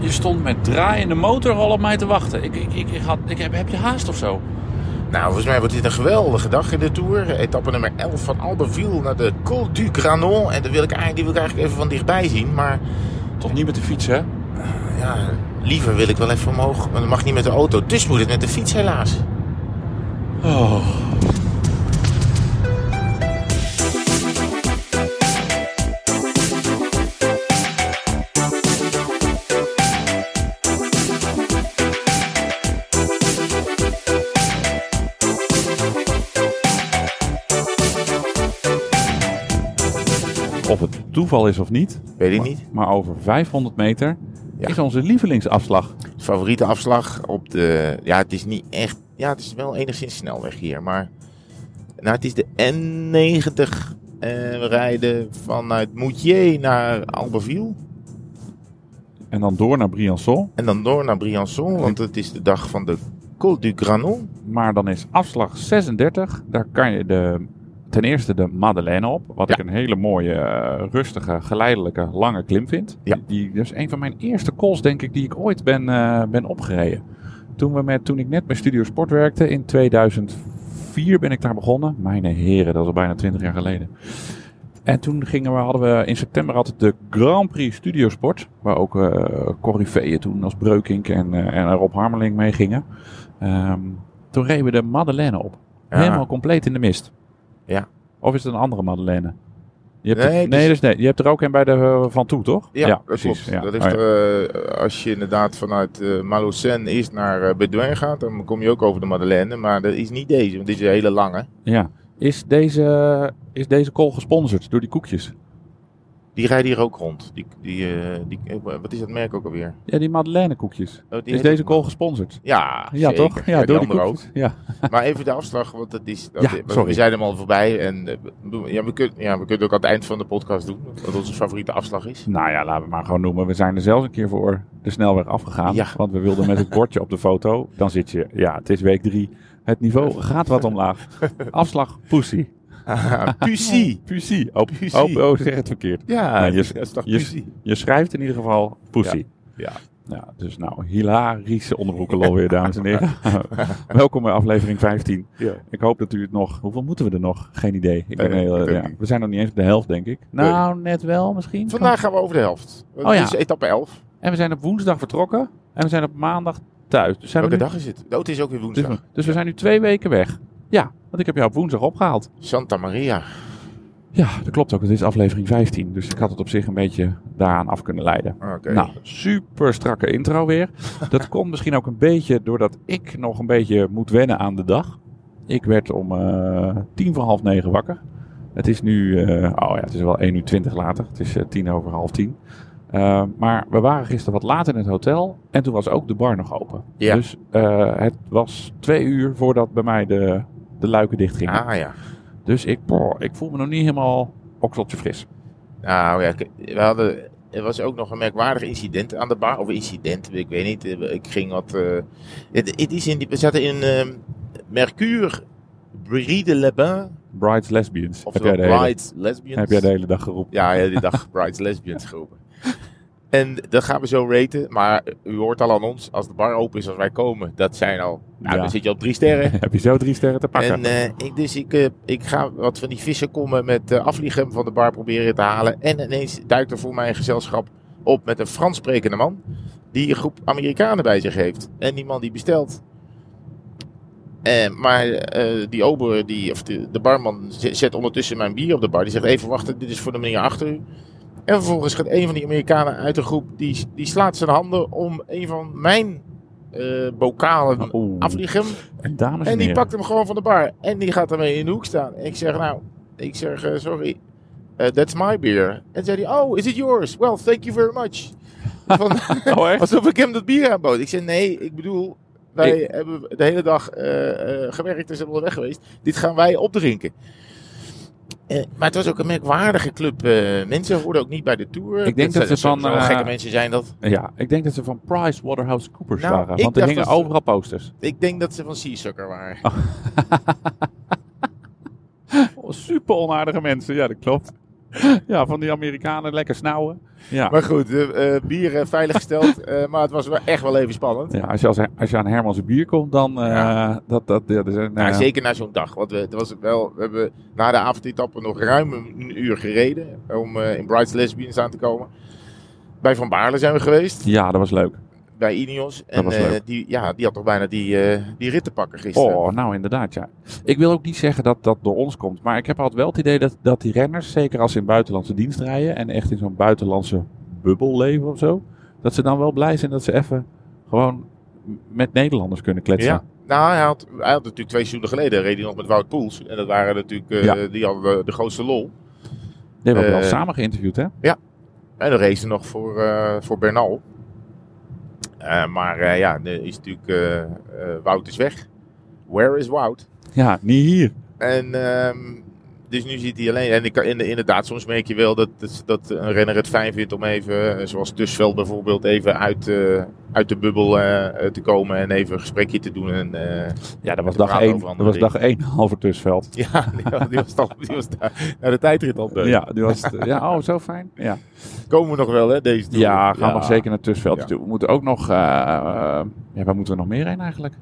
je stond met draaiende motor al op mij te wachten. Ik, ik, ik, ik had, ik heb, heb je haast of zo? Nou, volgens mij wordt dit een geweldige dag in de Tour. Etappe nummer 11 van Albeville naar de Col du Granon. En dat wil ik eigenlijk, die wil ik eigenlijk even van dichtbij zien. Maar Toch niet met de fiets, hè? ja, liever wil ik wel even omhoog. Maar dat mag niet met de auto. Dus moet het met de fiets helaas. Oh. Toeval is of niet, Weet ik niet. maar over 500 meter Ja. is onze lievelingsafslag. Favoriete afslag op de... Ja, het is niet echt... Ja, het is wel enigszins snelweg hier. Maar... Nou, het is de N90. eh, we rijden vanuit Moutier naar Albeville. En dan door naar Briançon. En dan door naar Briançon. Want het is de dag van de Col du Granon. Maar dan is afslag 36. Daar kan je de, ten eerste de Madeleine op. Wat Ja. ik een hele mooie, eh, rustige, geleidelijke, lange klim vind. Ja. Die, dat is een van mijn eerste calls, denk ik, die ik ooit ben, eh, ben opgereden. Toen, we met, toen ik net bij Studio Sport werkte, in 2004 ben ik daar begonnen. Mijn heren, dat is al bijna 20 jaar geleden. En toen gingen we, hadden we in september altijd de Grand Prix Studio Sport. Waar ook Corriveeën toen als Breukink en, en Rob Harmeling mee gingen. Ehm, toen reden we de Madeleine op. Ja. Helemaal compleet in de mist. Ja. Of is het een andere Madeleine? Je hebt Nee, het nee, is- dus nee, je hebt er ook een bij de eh, Van Toe, toch? Ja. Ja. Dat is Oh, ja. eh, als je inderdaad vanuit eh Malocène eerst naar eh Bedouin gaat, dan kom je ook over de Madeleine. Maar dat is niet deze, want dit is een hele lange. ja. Is deze, is deze call gesponsord door die koekjes? Die rijden hier ook rond. Die, die, eh, die, eh, wat is dat merk ook alweer? Ja, die Madeleine koekjes. Oh, die Is deze ook- call gesponsord? Ja, Ja, zeker. toch? Ja, door die andere koekjes. Ja. ook. Maar even de afslag, want dat is... Dat, Ja, we- sorry. We zijn hem al voorbij. En, eh, we- ja, we kunnen, ja, we kunnen ook aan het eind van de podcast doen. Wat onze favoriete afslag is. Nou ja, laten we maar gewoon noemen. We zijn er zelfs een keer voor de snelweg afgegaan. Ja. Want we wilden met het bordje op de foto. Dan zit je, ja, het is week drie. Het niveau gaat wat omlaag. Afslag Pussy. Pussy. Pussy. Oh, Pussy. oh, oh, zeg het verkeerd. Ja, je- dat is toch je- schrijft in ieder geval Pussy. Ja. Ja, dus nou, hilarische onderbroekenlol weer, dames en heren. Welkom bij aflevering 15. Ja. Ik hoop dat u het nog... Hoeveel moeten we er nog? Geen idee. Ik ben heel, ja, we zijn nog niet eens op de helft, denk ik. Nou, net wel misschien. Vandaag gaan we over de helft. Het Oh ja. is etappe 11. En we zijn op woensdag vertrokken. En we zijn op maandag thuis. Dus, zijn we Welke nu, dag is het? Oh, het is ook weer dus, woensdag. dus we zijn nu twee weken weg. Ja, want ik heb jou op woensdag opgehaald. Santa Maria. Ja, dat klopt ook. Het is aflevering 15. Dus ik had het op zich een beetje daaraan af kunnen leiden. Nou, super strakke intro weer. Dat komt misschien ook een beetje doordat ik nog een beetje moet wennen aan de dag. Ik werd om eh, tien voor half negen wakker. Het is nu, eh, oh ja, het is wel 1 uur 20 later. Het is eh, tien over half tien. Maar we waren gisteren wat later in het hotel. En toen was ook de bar nog open. Ja. Dus het was twee uur voordat bij mij de, de luiken dicht gingen. Ah ja. Dus ik, boah, ik voel me nog niet helemaal okseltje fris. Nou ja, we hadden, er was ook nog een merkwaardig incident aan de bar. Of incident, ik weet niet. eh, Ik ging wat... eh, het, het is in die, we zaten in ehm Mercure Brie de Le Bain. Brides Lesbians. Heb jij, de hele, Brides Lesbians. heb jij de hele dag geroepen? Ja, ja, die dag Brides Lesbians geroepen. En dat gaan we zo raten. Maar u hoort al aan ons, als de bar open is als wij komen, dat zijn al... Nou, Ja. dan zit je op drie sterren. Heb je zo drie sterren te pakken? En eh, ik, dus ik, eh, ik ga wat van die vissenkommen met uh, afvliegen van de bar proberen te halen. En ineens duikt er voor mijn gezelschap op met een Frans sprekende man. Die een groep Amerikanen bij zich heeft. En die man die bestelt. Eh, maar eh, die ober, die, of de, de barman, zet ondertussen mijn bier op de bar. Die zegt even wachten, dit is voor de meneer achter u. En vervolgens gaat een van die Amerikanen uit de groep, die, die slaat zijn handen om een van mijn eh bokalen Oeh. afvliegen. En dames en, En die heren. pakt hem gewoon van de bar. En die gaat ermee in de hoek staan. Ik zeg, nou, ik zeg, eh, sorry, eh, that's my beer. En zei hij, oh, is it yours? Well, thank you very much. Van, Oh, alsof ik hem dat bier aanbood. Ik zei, nee, ik bedoel, wij hebben de hele dag gewerkt en zijn we weg geweest. Dit gaan wij opdrinken. Eh, maar het was ook een merkwaardige club eh, mensen. Hoorden ook niet bij de tour. Ik denk dat ze van, eh, gekke mensen zijn dat. Ja, ik denk dat ze van Price Waterhouse Coopers Nou, waren. Want er hingen overal posters. Ik denk dat ze van Seasucker waren. Oh, super onaardige mensen, ja, dat klopt. ja, van die Amerikanen lekker snauwen. Ja. Maar goed, eh, eh, bier eh, veiliggesteld. eh, maar het was wel echt wel even spannend. Ja, als je, als, als je aan Herman's bier komt, dan... eh Ja. dat, dat, ja, dat is een, Ja, eh, zeker na zo'n dag. Want we, het was wel, we hebben na de avondetappe nog ruim een uur gereden. Om eh, in Brights Lesbians aan te komen. Bij Van Baarle zijn we geweest. Ja, dat was leuk. Bij Ineos. En was eh, leuk. die, ja, die had toch bijna die, eh, die rit te pakken gisteren. Oh, nou inderdaad, ja. Ik wil ook niet zeggen dat dat door ons komt. Maar ik heb altijd wel het idee dat, dat die renners, zeker als ze in buitenlandse dienst rijden... en echt in zo'n buitenlandse bubbel leven of zo... dat ze dan wel blij zijn dat ze even gewoon met Nederlanders kunnen kletsen. Ja. Nou, hij had, hij had natuurlijk twee seizoenen geleden reed hij nog met Wout Poels. En dat waren natuurlijk, eh, Ja. die hadden de, grootste lol. Die hebben we wel samen geïnterviewd, hè? En dan race ze nog voor, eh, voor Bernal. Eh, maar eh, ja, nu is natuurlijk, eh, Wout is weg. Where is Wout? Ja, niet hier. En ehm, dus nu zit hij alleen. En ik, inderdaad, soms merk je wel dat, dat, een renner het fijn vindt om even, eh, zoals Tusveld bijvoorbeeld, even uit, eh, uit de bubbel eh, te komen en even een gesprekje te doen. En, Ja, dat was dag praten 1. over Dat was dag 1 halve tussenveld. ja, die, was- die was, toch, die was daar naar de tijdrit al. Ja, die was, ja, oh, zo fijn. Ja, Komen we nog wel, hè, deze tour. ja gaan we nog zeker naar Ja. toe. We moeten ook nog, ja, waar moeten we nog meer heen eigenlijk?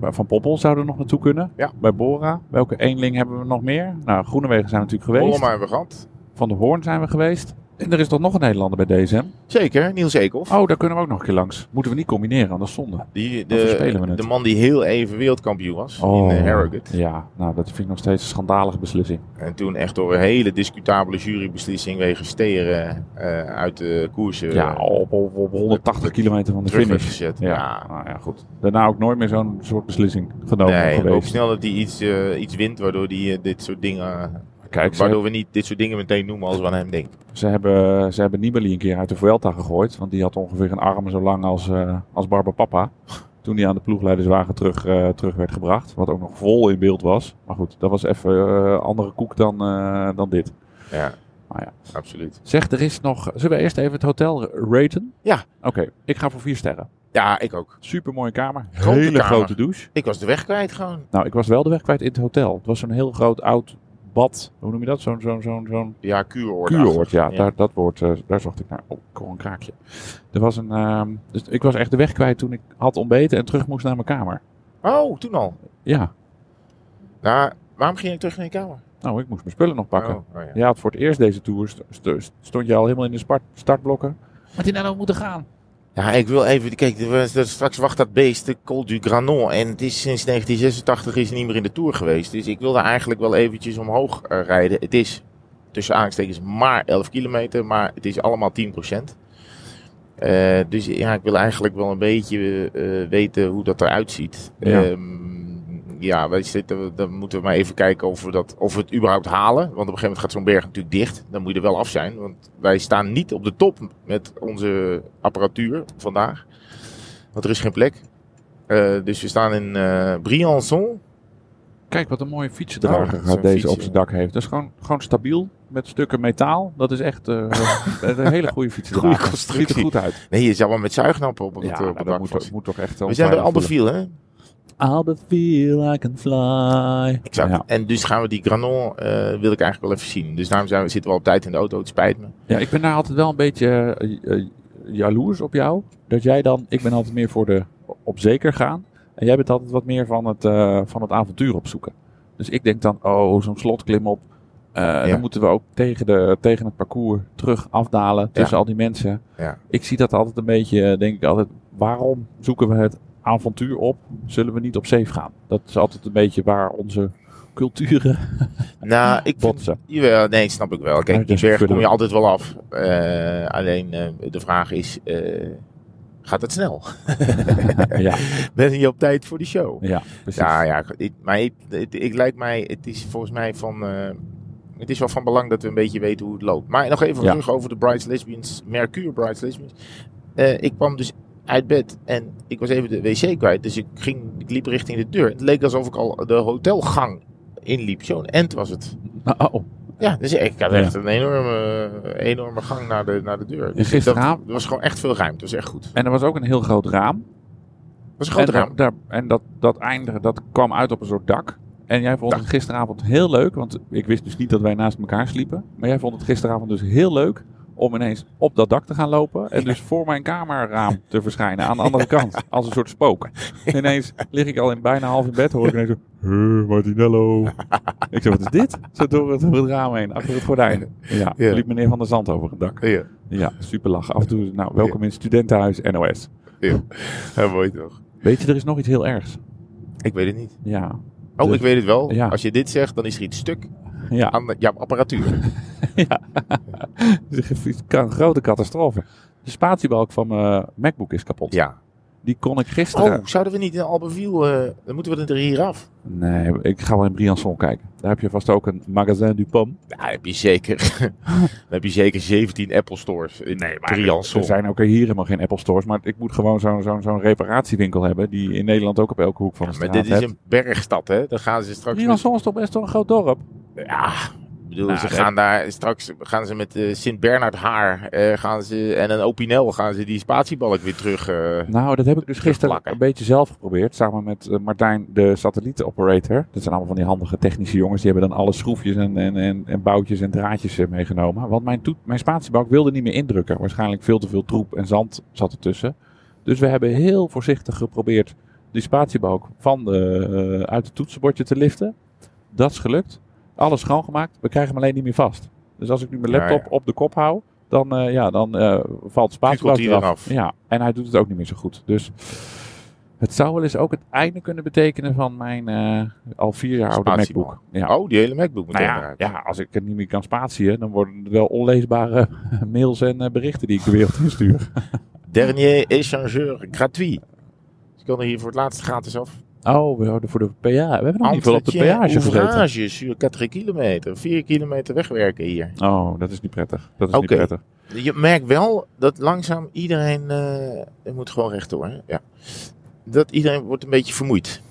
Van Poppel zouden we nog naartoe kunnen. Ja. Bij Bora. Welke eenling hebben we nog meer? Nou, Groenewegen zijn we natuurlijk geweest. Hollema hebben we gehad. Van de Hoorn zijn we geweest. En er is toch nog een Nederlander bij DSM? Zeker, Niels Eekhoff. Oh, daar kunnen we ook nog een keer langs. Moeten we niet combineren, is zonde. Die, Of spelen we de, het? de man die heel even wereldkampioen was Oh, in uh, Harrogate. Ja, nou dat vind ik nog steeds een schandalige beslissing. En toen echt door een hele discutabele jurybeslissing wegens steren eh, uit de koers eh, ja, op, op, op 180 kilometer van de finish. gezet. Ja, Ja. Nou ja, goed. Daarna ook nooit meer zo'n soort beslissing genomen Nee, en ook geweest. snel dat hij iets, eh, iets wint waardoor hij eh, dit soort dingen... Kijk, waardoor we niet dit soort dingen meteen noemen als we aan hem denken. ze hebben, ze hebben Nibali een keer uit de Vuelta gegooid. Want die had ongeveer een arm zo lang als, eh als Barber Papa. Toen hij aan de ploegleiderswagen terug, eh, terug werd gebracht. Wat ook nog vol in beeld was. Maar goed, dat was even eh, andere koek dan, dan dit. Ja, Maar ja. absoluut. Zeg, er is nog... Zullen we eerst even het hotel raten? Ja. Oké, ik ga voor vier sterren. Ja, ik ook. Super mooie kamer. Grote Hele kamer. grote douche. Ik was de weg kwijt gewoon. Nou, ik was wel de weg kwijt in het hotel. Het was zo'n heel groot oud bad. Hoe noem je dat? Zo'n zo'n zo'n zo'n Ja, kuuroord. kuuroord. Ja, Daar, dat woord, eh, daar zocht ik naar. Oh, ik hoor een kraakje. Er was een, ehm, dus ik was echt de weg kwijt toen ik had ontbeten en terug moest naar mijn kamer. Oh, toen al. Ja, Nou, waarom ging je terug naar je kamer? nou, ik moest mijn spullen nog pakken. Oh, oh ja. Voor het eerst deze tour st- st- stond je al helemaal in de startblokken. Maar die nou ook moeten gaan. Ja, ik wil even. Kijk, straks wacht dat beest, de Col du Granon. En het is sinds 1986 is niet meer in de Tour geweest. Dus ik wilde eigenlijk wel eventjes omhoog eh, rijden. Het is tussen aanstekens maar 11 kilometer, maar het is allemaal 10%. Eh, dus ja, ik wil eigenlijk wel een beetje eh, weten hoe dat eruit ziet. Ja. Ja, ja wij zitten, dan moeten we maar even kijken of we, dat, of we het überhaupt halen. Want op een gegeven moment gaat zo'n berg natuurlijk dicht. Dan moet je er wel af zijn. Want wij staan niet op de top met onze apparatuur vandaag. Want er is geen plek. Eh, dus we staan in eh Briançon. Kijk wat een mooie fietsendrager deze op zijn dak heeft. Dat is gewoon, gewoon stabiel met stukken metaal. Dat is echt eh, een hele goede fietsendrager. Goeie constructie. Ziet er goed uit. Nee, je zou wel met zuignappen op, Ja, het, op dak moet, moet toch echt We zijn bij Albeville, hè? Albeville, I can fly. Exact. Ja. En dus gaan we die Granon, eh, wil ik eigenlijk wel even zien. Dus daarom zijn we, zitten we al op tijd in de auto. Het spijt me. ja, ik ben daar altijd wel een beetje eh, eh, jaloers op jou. Dat jij dan, ik ben altijd meer voor de op zeker gaan. En jij bent altijd wat meer van het, eh, van het avontuur opzoeken. Dus ik denk dan, oh, zo'n slotklim op. Eh, Dan moeten we ook tegen, de, tegen het parcours terug afdalen tussen al die mensen. Ja. Ik zie dat altijd een beetje, denk ik altijd, waarom zoeken we het avontuur op? Zullen we niet op safe gaan? Dat is altijd een beetje waar onze culturen Nou, ik vind, botsen. jawel, nee, snap ik wel. Kijk, die dus berg de- kom je altijd wel af. Eh, alleen eh, de vraag is, eh, gaat het snel? ja, Ben je op tijd voor die show? ja, precies. Ja, ja. Ik, maar ik, het, ik lijkt mij, het is volgens mij van, het is wel van belang dat we een beetje weten hoe het loopt. Maar nog even Ja. terug over de Brides Lesbians, Mercure Brides Lesbians. Ik kwam dus uit bed en ik was even de wc kwijt. Dus ik, ging, ik liep richting de deur. Het leek alsof ik al de hotelgang inliep. Zo'n end was het. Oh, Ja, dus ik had Ja. echt een enorme, enorme gang naar de, naar de deur. Dus gisteravond- dat, er was gewoon echt veel ruimte. Dat was echt goed. En er was ook een heel groot raam. was een groot en raam. daar- en dat, dat einde, dat kwam uit op een soort dak. En jij vond het gisteravond heel leuk, want ik wist dus niet dat wij naast elkaar sliepen. Maar jij vond het gisteravond dus heel leuk om ineens op dat dak te gaan lopen. En dus voor mijn kamerraam te verschijnen aan de andere kant. Als een soort spook. Ineens lig ik al in bijna half in bed, hoor ik ineens zo... "Huh, Martinello. ik zeg, wat is dit? Zo door het, door het raam heen, achter het gordijn. Ja, Ja. liep meneer Van der Zand over het dak. Ja, Ja, super lachen. Af en toe, nou, welkom in studentenhuis NOS. ja. ja mooi toch? Weet je, er is nog iets heel ergs. Ik weet het niet. Ja. Oh, Dus- ik weet het wel. Ja. Als je dit zegt, dan is er iets stuk Ja. aan jouw apparatuur. ja. Het is een grote catastrofe. De spatiebalk van mijn MacBook is kapot. Ja. Die kon ik gisteren... Oh, zouden we niet in Albertville... eh dan moeten we er hier af. Nee, ik ga wel in Briançon kijken. Daar heb je vast ook een Magazin du Pomme. Ja, heb je zeker. dan heb je zeker 17 Apple stores in nee, Briançon. Er zijn ook hier helemaal geen Apple stores. Maar ik moet gewoon zo'n zo'n zo'n reparatiewinkel hebben. Die in Nederland ook op elke hoek van de Ja, maar dit is hebt. een bergstad, hè? Dan gaan ze straks... met- Briançon is toch best wel een groot dorp? Ja, bedoel, Nou, ze gaan daar straks gaan ze met eh, Sint Bernard haar eh, gaan ze, en een Opinel gaan ze die spatiebalk weer terug. eh, Nou, dat heb ik dus gisteren een beetje zelf geprobeerd. Samen met Martijn, de satellietoperator. Dat zijn allemaal van die handige technische jongens. Die hebben dan alle schroefjes en, en, en, en boutjes en draadjes meegenomen. Want mijn, toet, mijn spatiebalk wilde niet meer indrukken. Waarschijnlijk veel te veel troep en zand zat ertussen. Dus we hebben heel voorzichtig geprobeerd die spatiebalk van de, uit het toetsenbordje te liften. Dat is gelukt. Alles schoongemaakt. We krijgen hem alleen niet meer vast. Dus als ik nu mijn laptop ja. op de kop hou, dan, eh, ja, dan eh, valt hij eraf. eraf. Ja, en hij doet het ook niet meer zo goed. Dus het zou wel eens ook het einde kunnen betekenen van mijn eh, al vier jaar oude. MacBook. Ja. Oh, die hele MacBook moet nou er ja, eruit. ja, als ik het niet meer kan spatien, dan worden het wel onleesbare mails en berichten die ik de wereld instuur. Dernier échangeur gratuit. Kan er hier voor het laatst gratis af. Oh, we houden voor de PA. We hebben nog niet veel op de peage gezeten. ouvrage sur 4 kilometer. 4 kilometer wegwerken hier. Oh, dat is niet prettig. Dat is niet prettig. Je merkt wel dat langzaam iedereen... eh het moet gewoon rechtdoor. hè? Ja. Dat iedereen wordt een beetje vermoeid.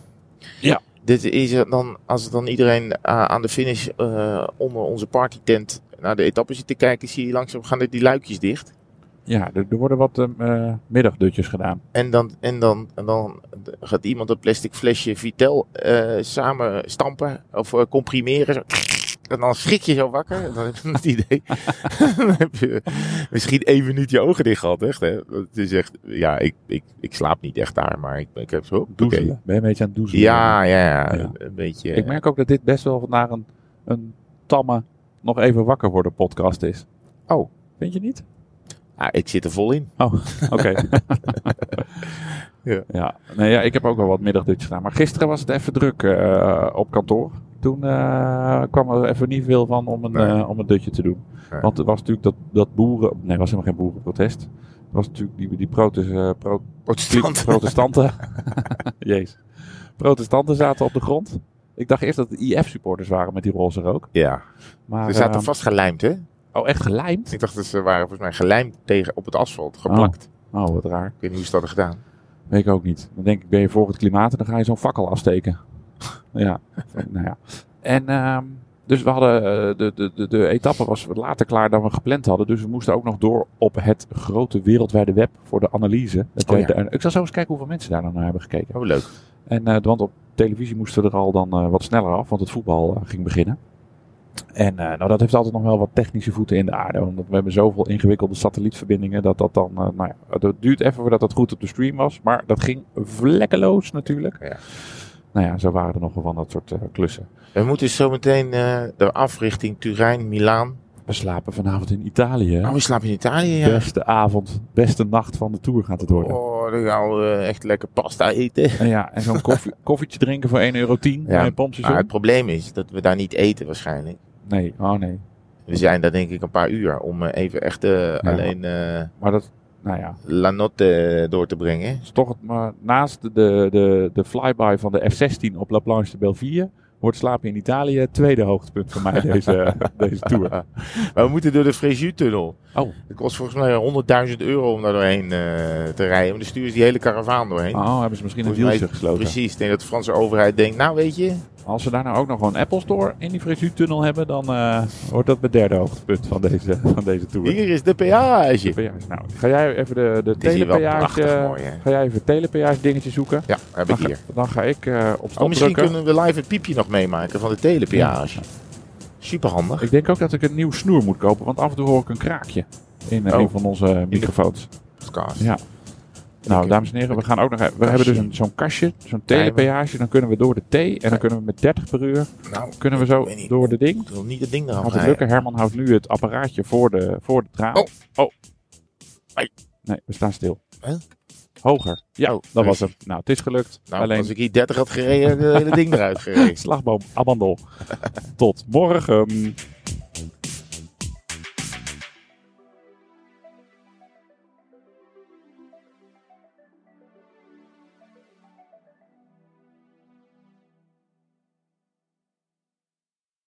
Ja. Dit is dan, als het dan iedereen eh, aan de finish eh, onder onze partytent naar de etappe zit te kijken, zie je langzaam gaan er die luikjes dicht. Ja, er, er worden wat eh, middagdutjes gedaan. En dan, en, dan, en dan gaat iemand een plastic flesje Vitel eh, samen stampen of eh, comprimeren. En dan schrik je zo wakker. En dan heb je het idee. dan heb je misschien één minuut je ogen dicht gehad. Echt, hè? Het is echt, ja, ik, ik, ik slaap niet echt daar, maar ik, ik heb zo. Doezelen. Ben je een beetje aan het doezelen? Ja, ja, ja, Ja. Een beetje. Ik merk ook dat dit best wel vandaag een, een tamme nog even wakker worden podcast is. Oh. Vind je niet? Ah, ik zit er vol in. Oké. Ja. ja. Nee, ja, ik heb ook wel wat middagdutjes gedaan. Maar gisteren was het even druk eh, op kantoor. Toen eh, kwam er even niet veel van om een, Nee. eh, om een dutje te doen. Nee. Want er was natuurlijk dat, dat boeren... Nee, het was helemaal geen boerenprotest. Er was natuurlijk die, die protes, eh, pro- Protestant. protestanten. Jezus. Protestanten zaten op de grond. Ik dacht eerst dat het IF-supporters waren met die roze rook. Ja. Maar, Ze zaten eh, vast gelijmd, hè? Oh, echt gelijmd? Ik dacht dat ze waren volgens mij gelijmd tegen op het asfalt, geplakt. Oh, wat raar. Ik weet niet hoe ze dat gedaan. Weet ik ook niet. Dan denk ik, ben je voor het klimaat en dan ga je zo'n fakkel afsteken. ja, nou ja. En ehm, dus we hadden, eh, de, de, de, de etappe was later klaar dan we gepland hadden. Dus we moesten ook nog door op het grote wereldwijde web voor de analyse. Oh ja. de- ik zal zo eens kijken hoeveel mensen daar dan naar hebben gekeken. Oh, leuk. En, eh, want op televisie moesten we er al dan eh, wat sneller af, want het voetbal ging beginnen. En eh, nou, dat heeft altijd nog wel wat technische voeten in de aarde. Want we hebben zoveel ingewikkelde satellietverbindingen dat dat dan... eh, nou ja, het duurt even voordat dat goed op de stream was. Maar dat ging vlekkeloos natuurlijk. Ja. Nou ja, zo waren er nog wel van dat soort eh, klussen. We moeten zo meteen de africhting Turijn, Milaan. We slapen vanavond in Italië. Oh, we slapen in Italië, ja. Beste avond, beste nacht van de Tour gaat het worden. Oh, dan gaan we eh, echt lekker pasta eten. En ja, en zo'n koffie, koffietje drinken voor 1,10 euro bij een Maar pompstation. het probleem is dat we daar niet eten waarschijnlijk. Nee, oh nee. We zijn daar denk ik een paar uur om eh, even echt eh, alleen Maar dat, nou ja, La Notte door te brengen. is toch het, maar naast de, de, de flyby van de F-16 op La Planche de Belleville wordt slapen in Italië het tweede hoogtepunt voor mij deze, deze tour. Maar we moeten door de Fréjus-tunnel. Oh. Het kost volgens mij 100.000 euro om daar doorheen eh, te rijden. Maar dan sturen ze die hele karavaan doorheen. Oh, hebben ze misschien een Volgens dealtje gesloten. Precies, ik denk dat de Franse overheid denkt, nou weet je, als we daar nou ook nog een Apple Store in die Frisuurtunnel hebben, dan eh, wordt dat het derde hoogtepunt van deze, van deze tour. Hier is de peage. Peage. Nou, ga jij even de, de telepeage, mooi, hè? ga jij even telepeage dingetje zoeken? Ja, heb ik Dan ga, hier. dan ga ik eh, op Oh, stop misschien drukken. kunnen we live het piepje nog meemaken van de telepeage. Super handig. Ik denk ook dat ik een nieuw snoer moet kopen, want af en toe hoor ik een kraakje in eh, Oh. een van onze microfoons. Podcast. Ja. Nou, dames en heren, we gaan ook nog. even- We hebben dus een, zo'n kastje, zo'n telepeage. Dan kunnen we door de T en dan kunnen we met 30 per uur Nou, kunnen we zo niet. door de ding. Ik wil niet het ding eraf Gaat het lukken? Herman houdt nu het apparaatje voor de, voor de traan. Oh. oh. Nee, we staan stil. Huh? Hoger. Ja, Oh, dat was hem. Nou, het is gelukt. Nou, Alleen als ik hier 30 had gereden, had ik het hele ding eruit gereden. slagboom, abandon. Tot morgen.